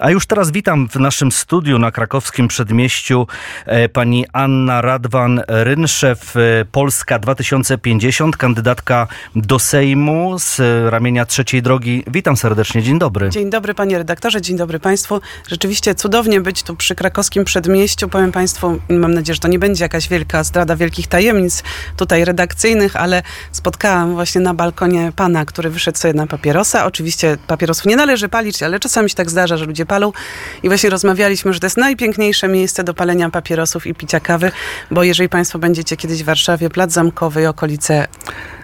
A już teraz witam w naszym studiu na krakowskim przedmieściu e, pani Anna Radwan-Rynszew, e, Polska 2050, kandydatka do Sejmu z ramienia trzeciej drogi. Witam serdecznie, dzień dobry. Dzień dobry panie redaktorze, dzień dobry państwu. Rzeczywiście cudownie być tu przy krakowskim przedmieściu. Powiem państwu, mam nadzieję, że to nie będzie jakaś wielka zdrada wielkich tajemnic tutaj redakcyjnych, ale spotkałam właśnie na balkonie pana, który wyszedł sobie na papierosa. Oczywiście papierosów nie należy palić, ale czasami się tak zdarza, że ludzie I właśnie rozmawialiśmy, że to jest najpiękniejsze miejsce do palenia papierosów i picia kawy, bo jeżeli Państwo będziecie kiedyś w Warszawie, Plac Zamkowy okolice,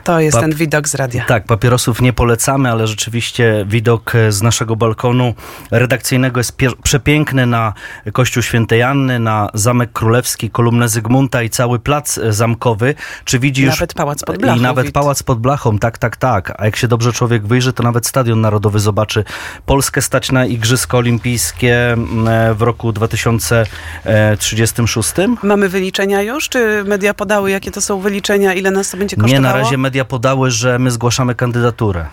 to jest ten widok z radia. Tak, papierosów nie polecamy, ale rzeczywiście widok e, z naszego balkonu redakcyjnego jest przepiękny na Kościół Świętej Anny, na Zamek Królewski, kolumnę Zygmunta i cały plac e, zamkowy. Czy widzisz... Nawet pałac pod blachą. I nawet pałac pod blachą, tak, tak, tak. A jak się dobrze człowiek wyjrzy, to nawet Stadion Narodowy zobaczy. Polskę stać na Igrzyska Olimpijskie e, w roku 2036. Mamy wyliczenia już? Czy media podały, jakie to są wyliczenia? Ile nas to będzie kosztowało? Nie, na razie media media podały, że my zgłaszamy kandydaturę?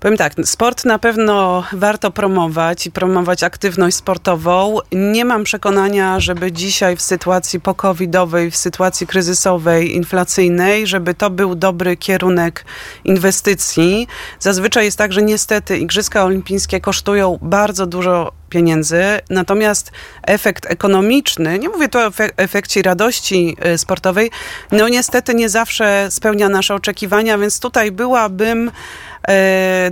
Powiem tak, sport na pewno warto promować i promować aktywność sportową. Nie mam przekonania, żeby dzisiaj w sytuacji pokowidowej, w sytuacji kryzysowej, inflacyjnej, żeby to był dobry kierunek inwestycji. Zazwyczaj jest tak, że niestety Igrzyska Olimpijskie kosztują bardzo dużo pieniędzy, natomiast efekt ekonomiczny, nie mówię tu o efekcie radości y, sportowej, no niestety nie zawsze spełnia nasze oczekiwania, więc tutaj byłabym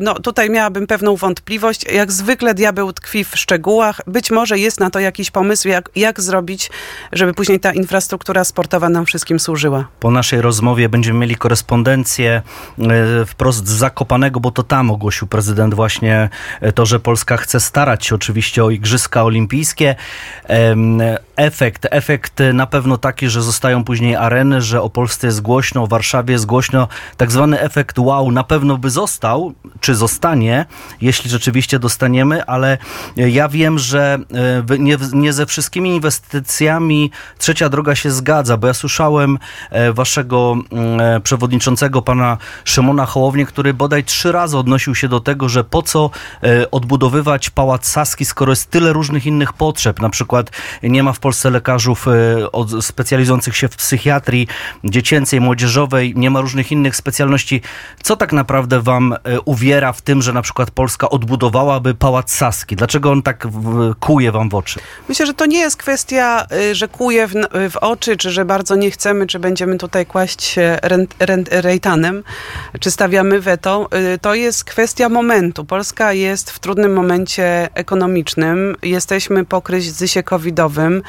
no tutaj miałabym pewną wątpliwość. Jak zwykle diabeł tkwi w szczegółach. Być może jest na to jakiś pomysł, jak, jak zrobić, żeby później ta infrastruktura sportowa nam wszystkim służyła. Po naszej rozmowie będziemy mieli korespondencję e, wprost z Zakopanego, bo to tam ogłosił prezydent właśnie e, to, że Polska chce starać się oczywiście o Igrzyska Olimpijskie. Efekt, efekt na pewno taki, że zostają później areny, że o Polsce jest głośno, o Warszawie jest głośno. Tak zwany efekt wow na pewno by został został, czy zostanie, jeśli rzeczywiście dostaniemy, ale ja wiem, że e, nie, nie ze wszystkimi inwestycjami trzecia droga się zgadza, bo ja słyszałem e, waszego mm, e, przewodniczącego, pana Szymona Hołownię, który bodaj trzy razy odnosił się do tego, że po co odbudowywać Pałac Saski, skoro jest tyle różnych innych potrzeb. Na przykład nie ma w Polsce lekarzów specjalizujących się w psychiatrii dziecięcej, młodzieżowej, nie ma różnych innych specjalności. Co tak naprawdę wam E, uwiera w tym, że na przykład Polska odbudowałaby Pałac Saski? Dlaczego on tak kuje wam w oczy? Myślę, że to nie jest kwestia, y, że kuje w, w oczy, czy że bardzo nie chcemy, czy będziemy tutaj kłaść się rent, rent, rejtanem, czy stawiamy weto. Y, to jest kwestia momentu. Polska jest w trudnym momencie ekonomicznym. Jesteśmy po kryzysie covidowym.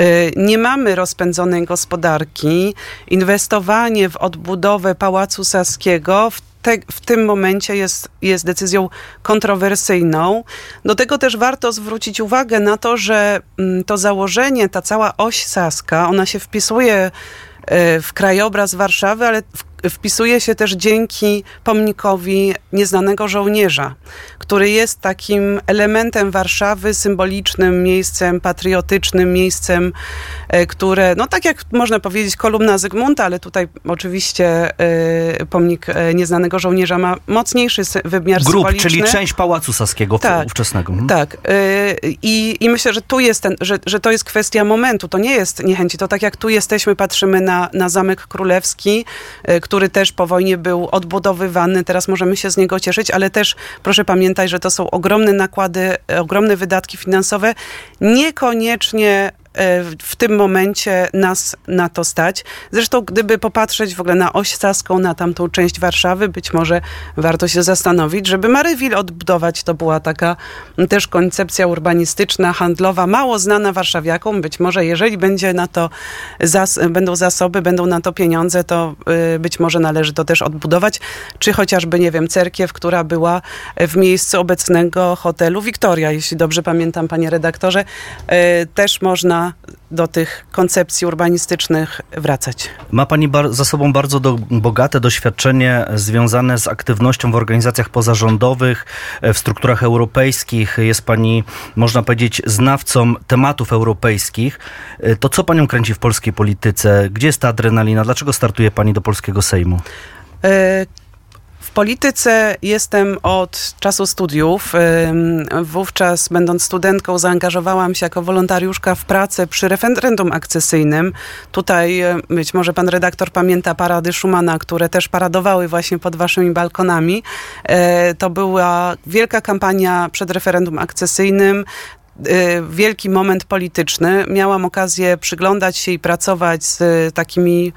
Y, nie mamy rozpędzonej gospodarki. Inwestowanie w odbudowę Pałacu Saskiego w te, w tym momencie jest, jest decyzją kontrowersyjną. Do tego też warto zwrócić uwagę na to, że mm, to założenie, ta cała oś Saska, ona się wpisuje y, w krajobraz Warszawy, ale w wpisuje się też dzięki pomnikowi nieznanego żołnierza, który jest takim elementem Warszawy, symbolicznym miejscem patriotycznym, miejscem, e, które, no tak jak można powiedzieć, kolumna Zygmunta, ale tutaj oczywiście y, pomnik e, nieznanego żołnierza ma mocniejszy wymiar Grup, symboliczny. czyli część Pałacu Saskiego tak, ówczesnego. Mhm. Tak. I, I myślę, że tu jest ten, że, że to jest kwestia momentu. To nie jest niechęci. To tak jak tu jesteśmy, patrzymy na, na Zamek Królewski, y, który też po wojnie był odbudowywany, teraz możemy się z niego cieszyć, ale też proszę pamiętać, że to są ogromne nakłady, ogromne wydatki finansowe, niekoniecznie E, w tym momencie nas na to stać. Zresztą, gdyby popatrzeć w ogóle na oś Saską, na tamtą część Warszawy, być może warto się zastanowić, żeby Marywil odbudować. To była taka też koncepcja urbanistyczna, handlowa, mało znana warszawiakom. Być może, jeżeli będzie na to zas będą zasoby, będą na to pieniądze, to y, być może należy to też odbudować. Czy chociażby, nie wiem, cerkiew, która była w miejscu obecnego hotelu Wiktoria, jeśli dobrze pamiętam, panie redaktorze, y, też można do tych koncepcji urbanistycznych wracać. Ma Pani za sobą bardzo do, bogate doświadczenie związane z aktywnością w organizacjach pozarządowych, e, w strukturach europejskich. Jest Pani, można powiedzieć, znawcą tematów europejskich. E, to co Panią kręci w polskiej polityce? Gdzie jest ta adrenalina? Dlaczego startuje Pani do polskiego Sejmu? E polityce jestem od czasu studiów. Wówczas, będąc studentką, zaangażowałam się jako wolontariuszka w pracę przy referendum akcesyjnym. Tutaj e, być może pan redaktor pamięta parady Schumana, które też paradowały właśnie pod waszymi balkonami. E, to była wielka kampania przed referendum akcesyjnym e, wielki moment polityczny. Miałam okazję przyglądać się i pracować z takimi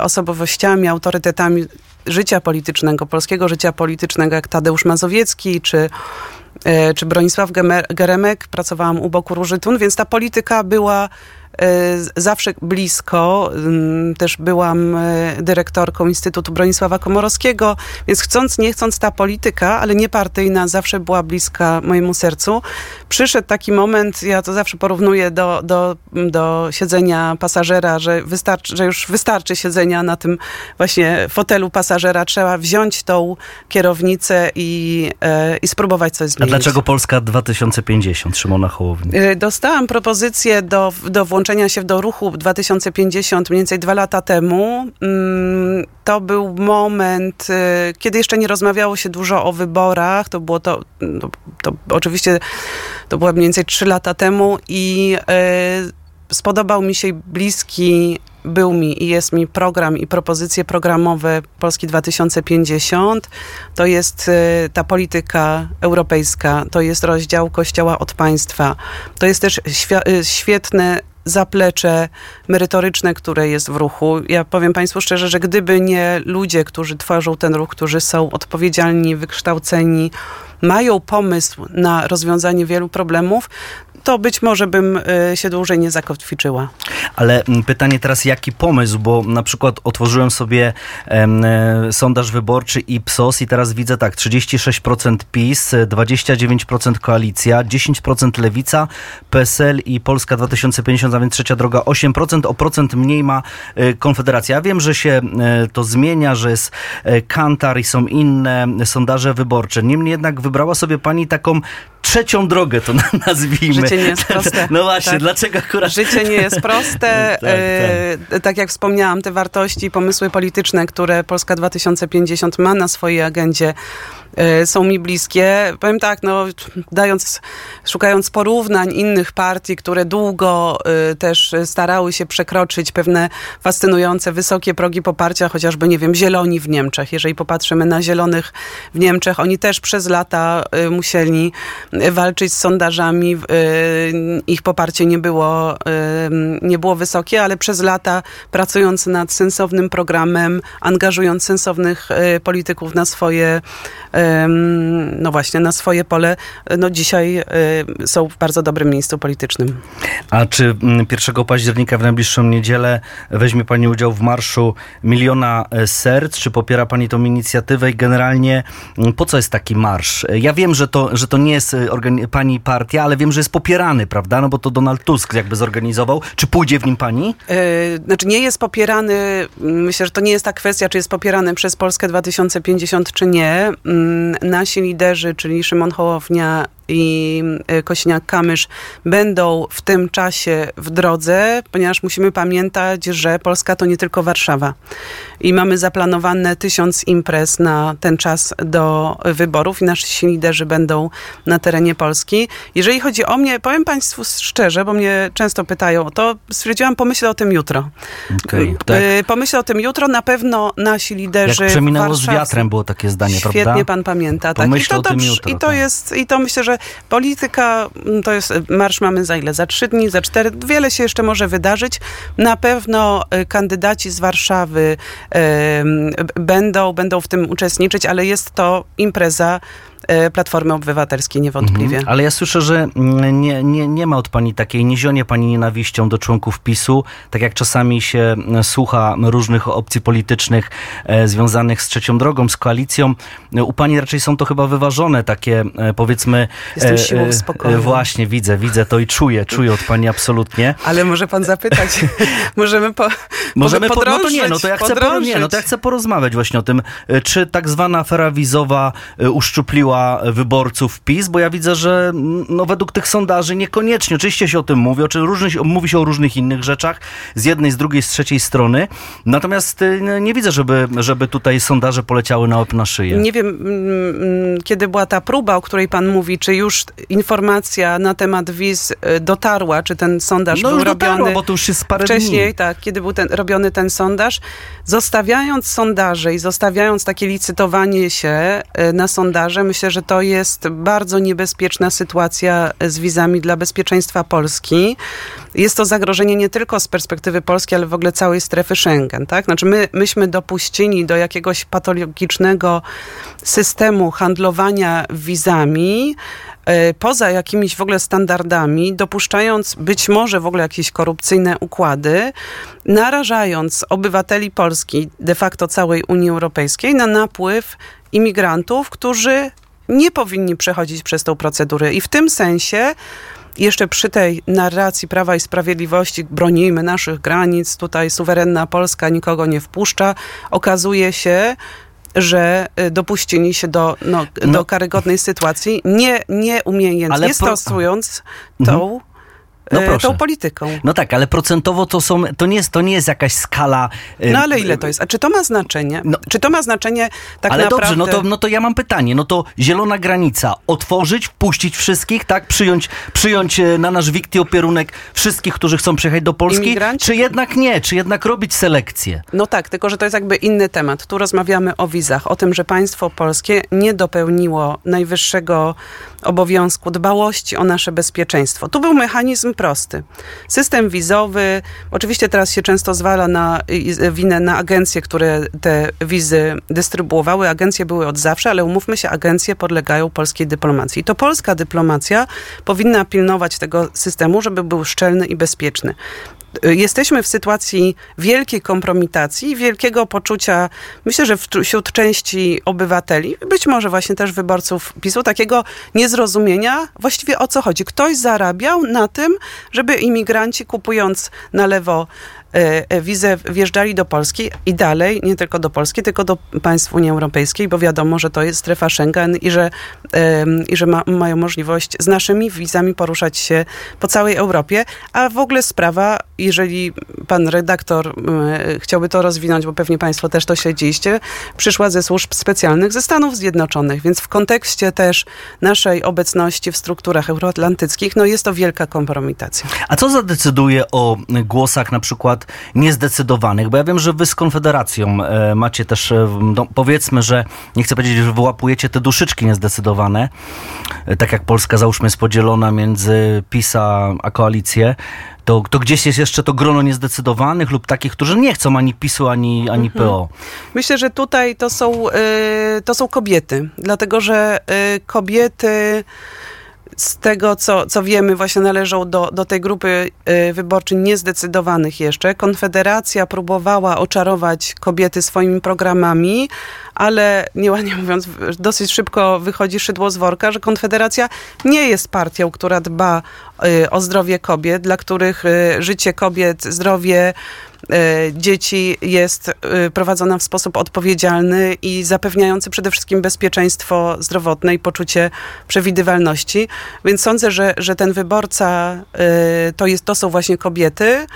osobowościami, autorytetami życia politycznego, polskiego życia politycznego, jak Tadeusz Mazowiecki czy, e, czy Bronisław Geremek. Pracowałam u boku Róży Tun, więc ta polityka była zawsze blisko. Też byłam e, dyrektorką Instytutu Bronisława Komorowskiego, więc chcąc, nie chcąc ta polityka, ale niepartyjna, zawsze była bliska mojemu sercu. Przyszedł taki moment, ja to zawsze porównuję do, do, do siedzenia pasażera, że, wystarczy, że już wystarczy siedzenia na tym właśnie fotelu pasażera. Trzeba wziąć tą kierownicę i, e, i spróbować coś zmienić. A dlaczego Polska 2050, Szymona Hołowni? Dostałam propozycję do, do włączenia włączenia się do ruchu 2050 mniej więcej dwa lata temu, mm, to był moment, y, kiedy jeszcze nie rozmawiało się dużo o wyborach. To było to, to, to oczywiście to było mniej więcej trzy lata temu i y, spodobał mi się bliski był mi i jest mi program i propozycje programowe Polski 2050. To jest y, ta polityka europejska, to jest rozdział Kościoła od państwa. To jest też świetne zaplecze merytoryczne, które jest w ruchu. Ja powiem Państwu szczerze, że gdyby nie ludzie, którzy tworzą ten ruch, którzy są odpowiedzialni, wykształceni, mają pomysł na rozwiązanie wielu problemów, to być może bym y, się dłużej nie zakotwiczyła. Ale mm, pytanie teraz, jaki pomysł? Bo na przykład otworzyłem sobie e, sondaż wyborczy Ipsos i teraz widzę tak, 36% PiS, 29% Koalicja, 10% Lewica, PSL i Polska 2050, a więc trzecia droga 8%, o procent mniej ma e, Konfederacja. Ja wiem, że się e, to zmienia, że jest Kantar i są inne sondaże wyborcze. Niemniej jednak wybrała sobie pani taką trzecią drogę, to nazwijmy. Życie nie jest proste. No właśnie, tak. dlaczego akurat... Życie nie jest proste. tak, tak. E, tak jak wspomniałam, te wartości i pomysły polityczne, które Polska 2050 ma na swojej agendzie, są mi bliskie. Powiem tak, no, dając, szukając porównań innych partii, które długo y, też starały się przekroczyć pewne fascynujące, wysokie progi poparcia, chociażby, nie wiem, zieloni w Niemczech. Jeżeli popatrzymy na zielonych w Niemczech, oni też przez lata y, musieli walczyć z sondażami. Ich poparcie nie było, nie było wysokie, ale przez lata pracując nad sensownym programem, angażując sensownych polityków na swoje no właśnie, na swoje pole, no dzisiaj e, są w bardzo dobrym miejscu politycznym. A czy 1 mm, października w najbliższą niedzielę weźmie Pani udział w marszu Miliona e, Serc? Czy popiera Pani tą inicjatywę i generalnie mm, po co jest taki marsz? Ja wiem, że to, że to nie jest e, Pani partia, ale wiem, że jest popierany, prawda? No bo to Donald Tusk jakby zorganizował. Czy pójdzie w nim Pani? znaczy nie jest popierany, myślę, że to nie jest ta kwestia, czy jest popierany przez Polskę 2050, czy nie. Nasi liderzy, czyli Szymon Hołownia i e, Kośniak-Kamysz będą w tym czasie w drodze, ponieważ musimy pamiętać, że Polska to nie tylko Warszawa. I mamy zaplanowane tysiąc imprez na ten czas do wyborów i nasi liderzy będą na terenie Polski. Jeżeli chodzi o mnie, powiem Państwu szczerze, bo mnie często pytają o to, stwierdziłam, pomyślę o tym jutro. Okay, tak. E, pomyślę o tym jutro, na pewno nasi liderzy Jak przeminęło z wiatrem było takie zdanie, Świetnie prawda? Świetnie pan pamięta. Tak. I to, jutro, I to tak. jest, i to myślę, że polityka mm, to jest, marsz mamy za ile? Za trzy dni, za cztery? Wiele się jeszcze może wydarzyć. Na pewno y, kandydaci z Warszawy będą, będą w tym uczestniczyć, ale jest to impreza Platformy Obywatelskiej niewątpliwie. Mhm. Ale ja słyszę, że mm, nie, nie, nie ma od pani takiej, nie zionie pani nienawiścią do członków PiSu, tak jak czasami się mm, słucha różnych opcji politycznych e, związanych z trzecią drogą, z koalicją. U pani raczej są to chyba wyważone takie, e, powiedzmy... Jestem siłą e, spokoju. Właśnie, widzę, widzę to i czuję, czuję od pani absolutnie. Ale może pan zapytać, możemy po, Możemy po, no to nie, no to ja chcę, nie, no to ja chcę porozmawiać właśnie o tym, czy tak zwana afera wizowa uszczupliła wyborców PiS, bo ja widzę, że no, według tych sondaży niekoniecznie. Oczywiście się o tym mówi, czy różnych, mówi się o różnych innych rzeczach, z jednej, z drugiej, z trzeciej strony. Natomiast y, nie widzę, żeby, żeby tutaj sondaże poleciały na łeb na szyję. Nie wiem, mm, kiedy była ta próba, o której pan mówi, czy już informacja na temat wiz y, dotarła, czy ten sondaż no był już robiony dotarła, bo to już jest parę wcześniej, dni. tak, kiedy był ten, robiony ten sondaż. Zostawiając sondaże i zostawiając takie licytowanie się y, na sondaże, myślę, że to jest bardzo niebezpieczna sytuacja z wizami dla bezpieczeństwa Polski. Jest to zagrożenie nie tylko z perspektywy Polski, ale w ogóle całej strefy Schengen, tak? Znaczy my, myśmy dopuścili do jakiegoś patologicznego systemu handlowania wizami, e, poza jakimiś w ogóle standardami, dopuszczając być może w ogóle jakieś korupcyjne układy, narażając obywateli Polski, de facto całej Unii Europejskiej, na napływ imigrantów, którzy nie powinni przechodzić przez tą procedurę. I w tym sensie jeszcze przy tej narracji Prawa i Sprawiedliwości bronimy naszych granic, tutaj suwerenna Polska nikogo nie wpuszcza, okazuje się, że y, dopuścili się do, no, No. do karygodnej sytuacji, nie, nie umiejąc, Ale nie pro- stosując Mhm. No y, proszę. tą polityką. No tak, ale procentowo to są, to nie jest, to nie jest jakaś skala. y, No ale ile to jest? A czy to ma znaczenie? No. czy to ma znaczenie tak ale naprawdę? dobrze, no to, no to ja mam pytanie. No to zielona granica. Otworzyć, wpuścić wszystkich, tak? Przyjąć, przyjąć e, na nasz wikty opierunek wszystkich, którzy chcą przyjechać do Polski? Imigranci? Czy jednak nie? Czy jednak robić selekcję? No tak, tylko że to jest jakby inny temat. Tu rozmawiamy o wizach, o tym, że państwo polskie nie dopełniło najwyższego obowiązku dbałości o nasze bezpieczeństwo. Tu był mechanizm prosty. System wizowy, oczywiście teraz się często zwala na winę na agencje, które te wizy dystrybuowały. Agencje były od zawsze, ale umówmy się, agencje podlegają polskiej dyplomacji. I to polska dyplomacja powinna pilnować tego systemu, żeby był szczelny i bezpieczny jesteśmy w sytuacji wielkiej kompromitacji, wielkiego poczucia, myślę, że wśród części obywateli, być może właśnie też wyborców PiSu, takiego niezrozumienia właściwie o co chodzi. Ktoś zarabiał na tym, żeby imigranci kupując na lewo wizę wjeżdżali do Polski i dalej, nie tylko do Polski, tylko do państw Unii Europejskiej, bo wiadomo, że to jest strefa Schengen i że, i że ma, mają możliwość z naszymi wizami poruszać się po całej Europie. A w ogóle sprawa, jeżeli pan redaktor e, chciałby to rozwinąć, bo pewnie państwo też to śledziliście, przyszła ze służb specjalnych ze Stanów Zjednoczonych, więc w kontekście też naszej obecności w strukturach euroatlantyckich, no jest to wielka kompromitacja. A co zadecyduje o głosach na przykład niezdecydowanych? Bo ja wiem, że wy z Konfederacją e, macie też, e, no, powiedzmy, że nie chcę powiedzieć, że wyłapujecie te duszyczki niezdecydowane, e, tak jak Polska załóżmy jest podzielona między PiS a, koalicję. To, to gdzieś jest jeszcze to grono niezdecydowanych lub takich, którzy nie chcą ani PiSu, ani, ani PO. Myślę, że tutaj to są, to są kobiety, dlatego że kobiety z tego, co, co wiemy, właśnie należą do, do tej grupy y, wyborczej niezdecydowanych jeszcze. Konfederacja próbowała oczarować kobiety swoimi programami, ale nieładnie mówiąc, dosyć szybko wychodzi szydło z worka, że Konfederacja nie jest partią, która dba y, o zdrowie kobiet, dla których y, życie kobiet, zdrowie e, dzieci jest prowadzona w sposób odpowiedzialny i zapewniający przede wszystkim bezpieczeństwo zdrowotne i poczucie przewidywalności. Więc sądzę, że, że ten wyborca to, jest, to są właśnie kobiety.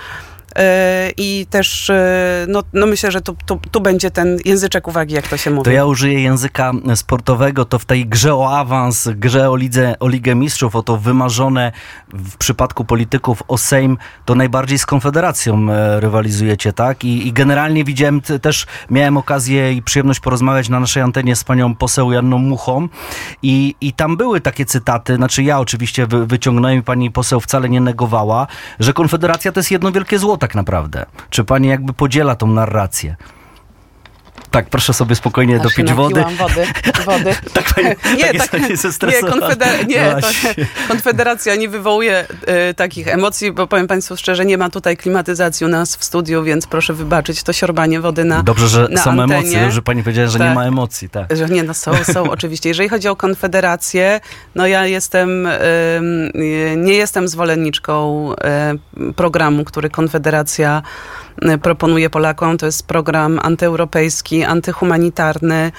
E, I też, e, no, no myślę, że tu, tu, tu będzie ten języczek uwagi, jak to się mówi. To ja użyję języka sportowego, to w tej grze o awans, grze o, lidze, o Ligę Mistrzów, o to wymarzone w przypadku polityków o Sejm, to najbardziej z Konfederacją e, rywalizujecie, tak? I, i generalnie widziałem, też miałem okazję i przyjemność porozmawiać na naszej antenie z panią poseł Janną Muchą i, i tam były takie cytaty, znaczy ja oczywiście wy, wyciągnąłem i pani poseł wcale nie negowała, że Konfederacja to jest jedno wielkie zło tak naprawdę. Czy pani jakby podziela tą narrację? Tak, proszę sobie spokojnie Aż dopić wody. wody. wody. Tak, pani, Nie, tak, tak, tak nie, nie, konfeder- nie to. Konfederacja nie wywołuje e, takich emocji, bo powiem Państwu szczerze, nie ma tutaj klimatyzacji u nas w studiu, więc proszę wybaczyć to siorbanie wody na Dobrze, że na są antenie. emocje, że pani powiedziała, że nie Tak. ma emocji, tak. Że nie, no są, są oczywiście. Jeżeli chodzi o Konfederację, no ja jestem, em, nie jestem zwolenniczką em, programu, który Konfederacja e, proponuje Polakom. To jest program antyeuropejski, antyhumanitarny,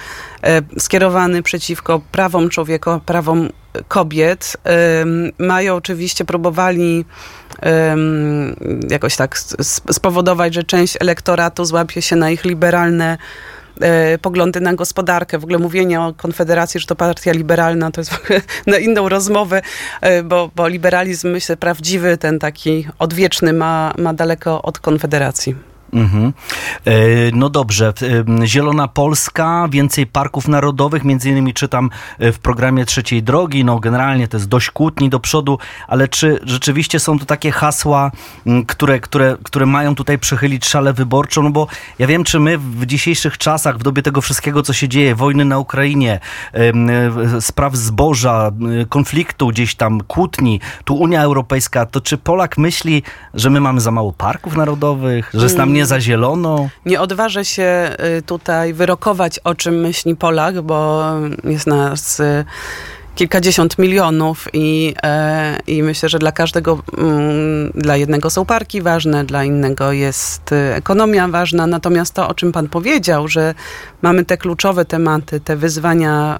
e, skierowany przeciwko prawom człowieka, prawom kobiet. Mają oczywiście, próbowali jakoś tak spowodować, że część elektoratu złapie się na ich liberalne e, poglądy na gospodarkę. W ogóle mówienie o Konfederacji, że to partia liberalna, to jest na inną rozmowę, e, bo, bo liberalizm, myślę, prawdziwy, ten taki odwieczny ma, ma daleko od Konfederacji. Mhm. E, no dobrze, e, Zielona Polska, więcej parków narodowych, między innymi czytam e, w programie Trzeciej Drogi, no generalnie to jest dość kłótni do przodu, ale czy rzeczywiście są to takie hasła, które, które, które mają tutaj przechylić szalę wyborczą, no bo ja wiem, czy my w dzisiejszych czasach, w dobie tego wszystkiego, co się dzieje, wojny na Ukrainie, spraw zboża, konfliktu gdzieś tam, kłótni, tu Unia Europejska, to czy Polak myśli, że my mamy za mało parków narodowych, że jest nam nie nie za? Nie odważę się y, tutaj wyrokować, o czym myśli Polak, bo jest nas y, kilkadziesiąt milionów i, e, i myślę, że dla każdego, mm, dla jednego są parki ważne, dla innego jest y, ekonomia ważna. Natomiast to, o czym pan powiedział, że mamy te kluczowe tematy, te wyzwania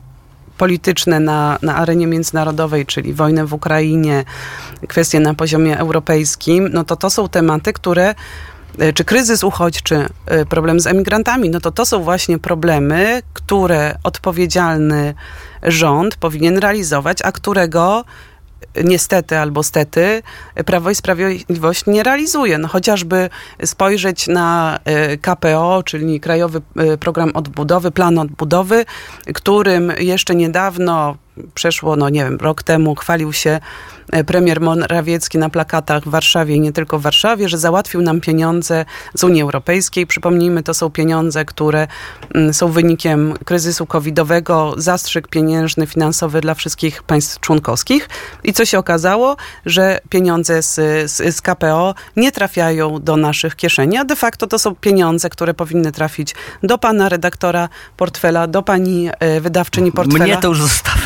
polityczne na, na arenie międzynarodowej, czyli wojnę w Ukrainie, kwestie na poziomie europejskim, no to to są tematy, które czy kryzys uchodźczy, e, problem z emigrantami, no to to są właśnie problemy, które odpowiedzialny rząd powinien realizować, a którego niestety albo stety Prawo i Sprawiedliwość nie realizuje. No chociażby spojrzeć na e, KPO, czyli Krajowy Program Odbudowy, Plan Odbudowy, którym jeszcze niedawno przeszło, no nie wiem, rok temu chwalił się e, premier Morawiecki na plakatach w Warszawie i nie tylko w Warszawie, że załatwił nam pieniądze z Unii Europejskiej. Przypomnijmy, to są pieniądze, które mm, są wynikiem kryzysu covidowego, zastrzyk pieniężny, finansowy dla wszystkich państw członkowskich. I co się okazało? Że pieniądze z, z, z KPO nie trafiają do naszych kieszeni, a de facto to są pieniądze, które powinny trafić do pana redaktora portfela, do pani e, wydawczyni portfela. Mnie to już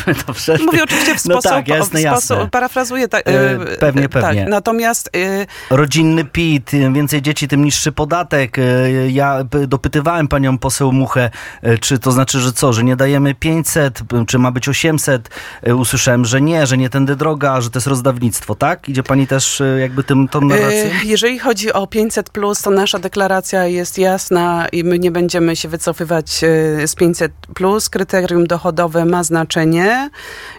zostawmy Dobrze. Mówię oczywiście w sposób, no tak, jasne, w sposób jasne. parafrazuję. Tak, e, pewnie, pewnie. Tak, natomiast... E, Rodzinny PIT, im więcej dzieci, tym niższy podatek. E, ja dopytywałem panią poseł Muchę, e, czy to znaczy, że co, że nie dajemy 500, czy ma być 800. E, usłyszałem, że nie, że nie tędy droga, że to jest rozdawnictwo, tak? Idzie pani też e, jakby tym, tą narracją? Jeżeli chodzi o 500+, plus, to nasza deklaracja jest jasna i my nie będziemy się wycofywać z 500+. Plus. Kryterium dochodowe ma znaczenie.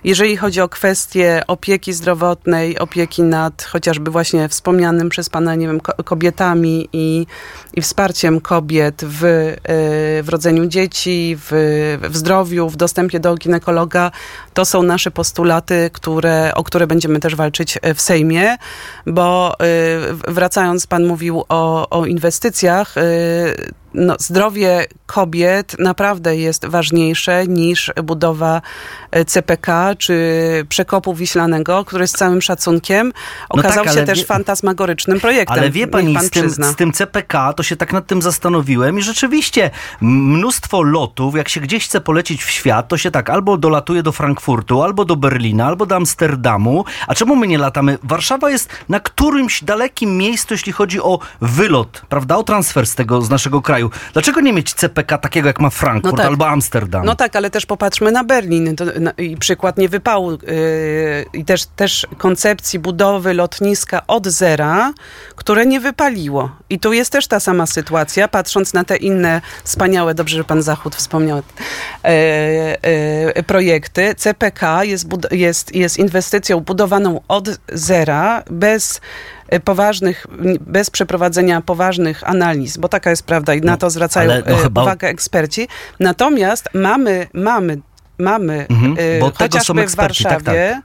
Jeżeli chodzi o kwestie opieki zdrowotnej, opieki nad chociażby właśnie wspomnianym przez Pana, nie wiem, kobietami i, i wsparciem kobiet w, e, w rodzeniu dzieci, w, w zdrowiu, w dostępie do ginekologa, to są nasze postulaty, które, o które będziemy też walczyć e, w Sejmie, bo e, wracając, Pan mówił o, o inwestycjach, no, zdrowie kobiet naprawdę jest ważniejsze niż budowa e, CPK czy przekopu wiślanego, który z całym szacunkiem okazał no tak, się też wie, fantasmagorycznym projektem. Ale wie pani, pan z, tym, z, tym, CPK to się tak nad tym zastanowiłem i rzeczywiście mnóstwo lotów, jak się gdzieś chce polecieć w świat, to się tak albo dolatuje do Frankfurtu, albo do Berlina, albo do Amsterdamu. A czemu my nie latamy? Warszawa jest na którymś dalekim miejscu, jeśli chodzi o wylot, prawda, o transfer z tego, z naszego kraju kraju. Dlaczego nie mieć CPK takiego jak ma Frankfurt no tak. albo Amsterdam? No tak, ale też popatrzmy na Berlin to, na, i przykład nie wypału yy, i też, też koncepcji budowy lotniska od zera, które nie wypaliło. I tu jest też ta sama sytuacja, patrząc na te inne wspaniałe, dobrze, że pan Zachód wspomniał, yy, yy, projekty. CPK jest, jest, jest inwestycją budowaną od zera, bez poważnych, bez przeprowadzenia poważnych analiz, bo taka jest prawda i na no, to zwracają no, e, chyba... uwagę eksperci. Natomiast mamy, mamy, mamy mhm, e, bo chociażby eksperci, w Warszawie tak,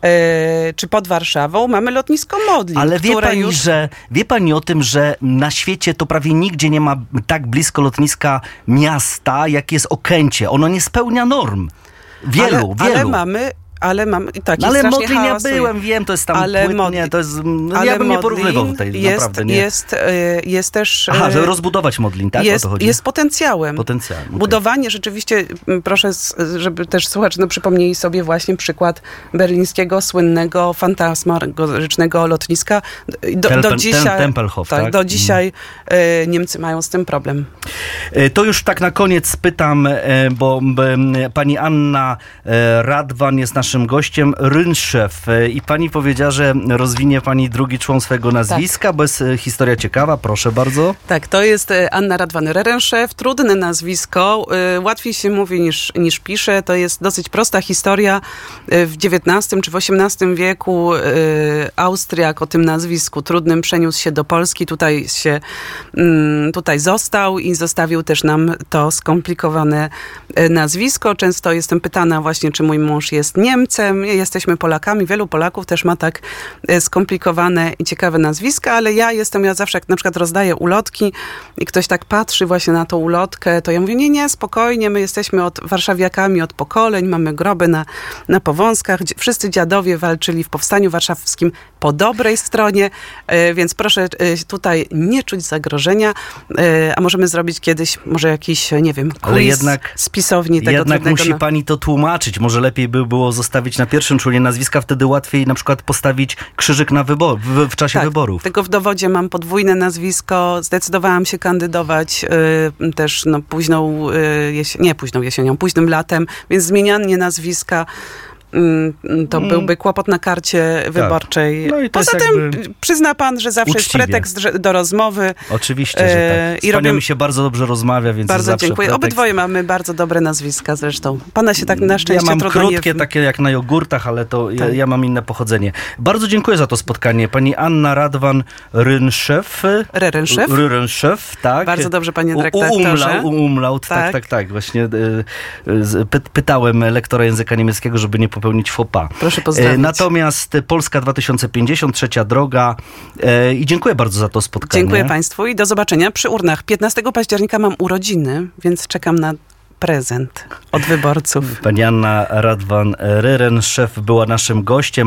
tak. czy pod Warszawą mamy lotnisko Modlin. Ale wie pani, już... że wie pani o tym, że na świecie to prawie nigdzie nie ma tak blisko lotniska miasta, jak jest Okęcie. Ono nie spełnia norm. Wielu, ale, wielu. Ale mamy ale mam i tak, No, ale strasznie Modlin ja byłem, wiem, to jest tam Ale płynnie, to jest... No, Ale ja bym nie porównywał tutaj, jest, naprawdę nie. Jest, e, jest też... Aha, e, żeby rozbudować Modlin, tak? jest, jest potencjałem. Potencjalnie. okej. Budowanie rzeczywiście, proszę, żeby też słuchacze no, przypomnieli sobie właśnie przykład berlińskiego słynnego fantasmarycznego lotniska. Do, do Tem- dzisiaj, Tempelhof, tak? do dzisiaj e, Niemcy mają z tym problem. To już tak na koniec pytam, bo pani Anna Radwan jest naszym gościem, Rynszew. E, I pani powiedziała, że rozwinie pani drugi człon swojego nazwiska, bo jest e, historia ciekawa, proszę bardzo. Tak, to jest e, Anna Radwan-Rerenszew, trudne nazwisko, łatwiej się mówi niż, niż pisze. To jest dosyć prosta historia. W XIX czy w XVIII wieku Austriak o tym nazwisku trudnym przeniósł się do Polski, tutaj się mm, tutaj został i zostawił też nam to skomplikowane nazwisko. Często jestem pytana właśnie, czy mój mąż jest Niemcem. Jesteśmy Polakami. Wielu Polaków też ma tak e, skomplikowane i ciekawe nazwiska, ale ja jestem, ja zawsze jak na przykład rozdaję ulotki i ktoś tak patrzy właśnie na tą ulotkę, to ja mówię, nie, nie, spokojnie, my jesteśmy od warszawiakami od pokoleń, mamy groby na, na Powązkach. Wszyscy dziadowie walczyli w Powstaniu Warszawskim po dobrej stronie, e, więc proszę e, tutaj nie czuć zagrożenia, e, a możemy zrobić kiedyś może jakiś, nie wiem, Ale jednak- z pisowni tego Jednak musi na- pani to tłumaczyć. Może lepiej by było zostawić na pierwszym członie nazwiska, wtedy łatwiej na przykład postawić krzyżyk na wybor, w, w czasie Tak, wyborów. Tylko w dowodzie mam podwójne nazwisko. Zdecydowałam się kandydować y, też no, późną, y, nie późną jesienią, późnym latem, więc zmienianie nazwiska to byłby kłopot na karcie wyborczej. No i Poza jest tym przyzna pan, że zawsze jest uczciwie. pretekst że- do rozmowy. Oczywiście, że e, tak. i Z panią robię- mi się bardzo dobrze rozmawia, więc Bardzo dziękuję. pretekst. Obydwoje mamy bardzo dobre nazwiska zresztą. Pana się tak na Ja szczęście mam trudno krótkie, nie... takie jak na jogurtach, ale to ja, Tak. ja mam inne pochodzenie. Bardzo dziękuję za to spotkanie. Pani Anna Radwan Rynszew. Rerenszew? Ryrenszew, tak. Bardzo dobrze, panie dyrektorze. Umlaut, umlaut tak, Tak. tak, tak. Właśnie y, y, py, pytałem lektora języka niemieckiego, żeby nie popełnić faux pas. Proszę. E, Natomiast Polska 2050, trzecia droga. E, I dziękuję bardzo za to spotkanie. Dziękuję Państwu i do zobaczenia przy urnach. 15 października mam urodziny, więc czekam na prezent od wyborców. Pani Anna Radwan Ryren, szef była naszym gościem.